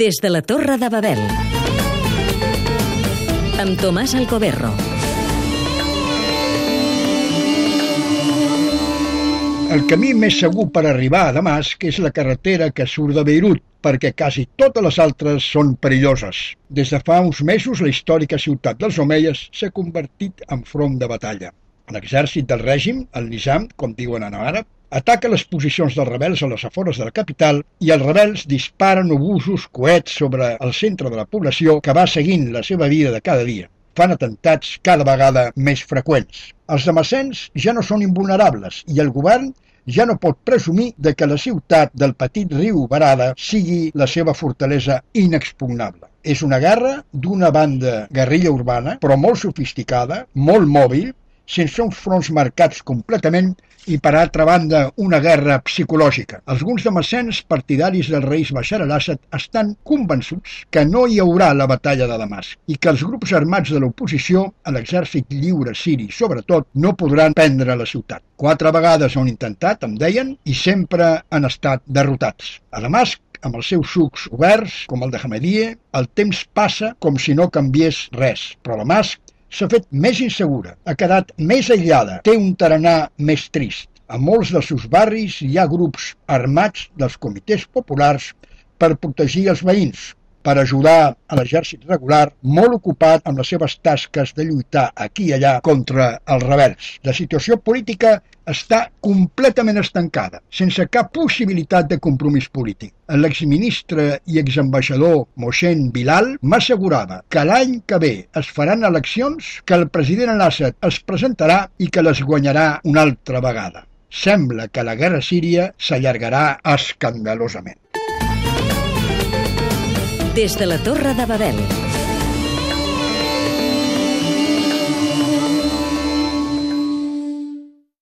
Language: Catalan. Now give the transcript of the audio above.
Des de la Torre de Babel. Amb Tomàs Alcoberro. El camí més segur per arribar a Damasc és la carretera que surt de Beirut, perquè quasi totes les altres són perilloses. Des de fa uns mesos, la històrica ciutat dels Omeies s'ha convertit en front de batalla. L'exèrcit del règim, el Nizam, com diuen en àrab, ataca les posicions dels rebels a les afores de la capital i els rebels disparen obusos coets sobre el centre de la població que va seguint la seva vida de cada dia. Fan atentats cada vegada més freqüents. Els damassens ja no són invulnerables i el govern ja no pot presumir de que la ciutat del petit riu Barada sigui la seva fortalesa inexpugnable. És una guerra d'una banda guerrilla urbana, però molt sofisticada, molt mòbil, sense uns fronts marcats completament i, per altra banda, una guerra psicològica. Alguns damassens partidaris del reis Bashar al-Assad estan convençuts que no hi haurà la batalla de Damasc i que els grups armats de l'oposició, a l'exèrcit lliure siri sobretot, no podran prendre la ciutat. Quatre vegades ho han intentat, em deien, i sempre han estat derrotats. A Damasc amb els seus sucs oberts, com el de Hamadie, el temps passa com si no canviés res, però Damasc s'ha fet més insegura, ha quedat més aïllada, té un tarannà més trist. A molts dels seus barris hi ha grups armats dels comitès populars per protegir els veïns, per ajudar a l'exèrcit regular molt ocupat amb les seves tasques de lluitar aquí i allà contra els rebels. La situació política està completament estancada, sense cap possibilitat de compromís polític. L'exministre i exambaixador Moshen Bilal m'assegurava que l'any que ve es faran eleccions, que el president Al-Assad es presentarà i que les guanyarà una altra vegada. Sembla que la guerra síria s'allargarà escandalosament. Des de la Torre de Babel.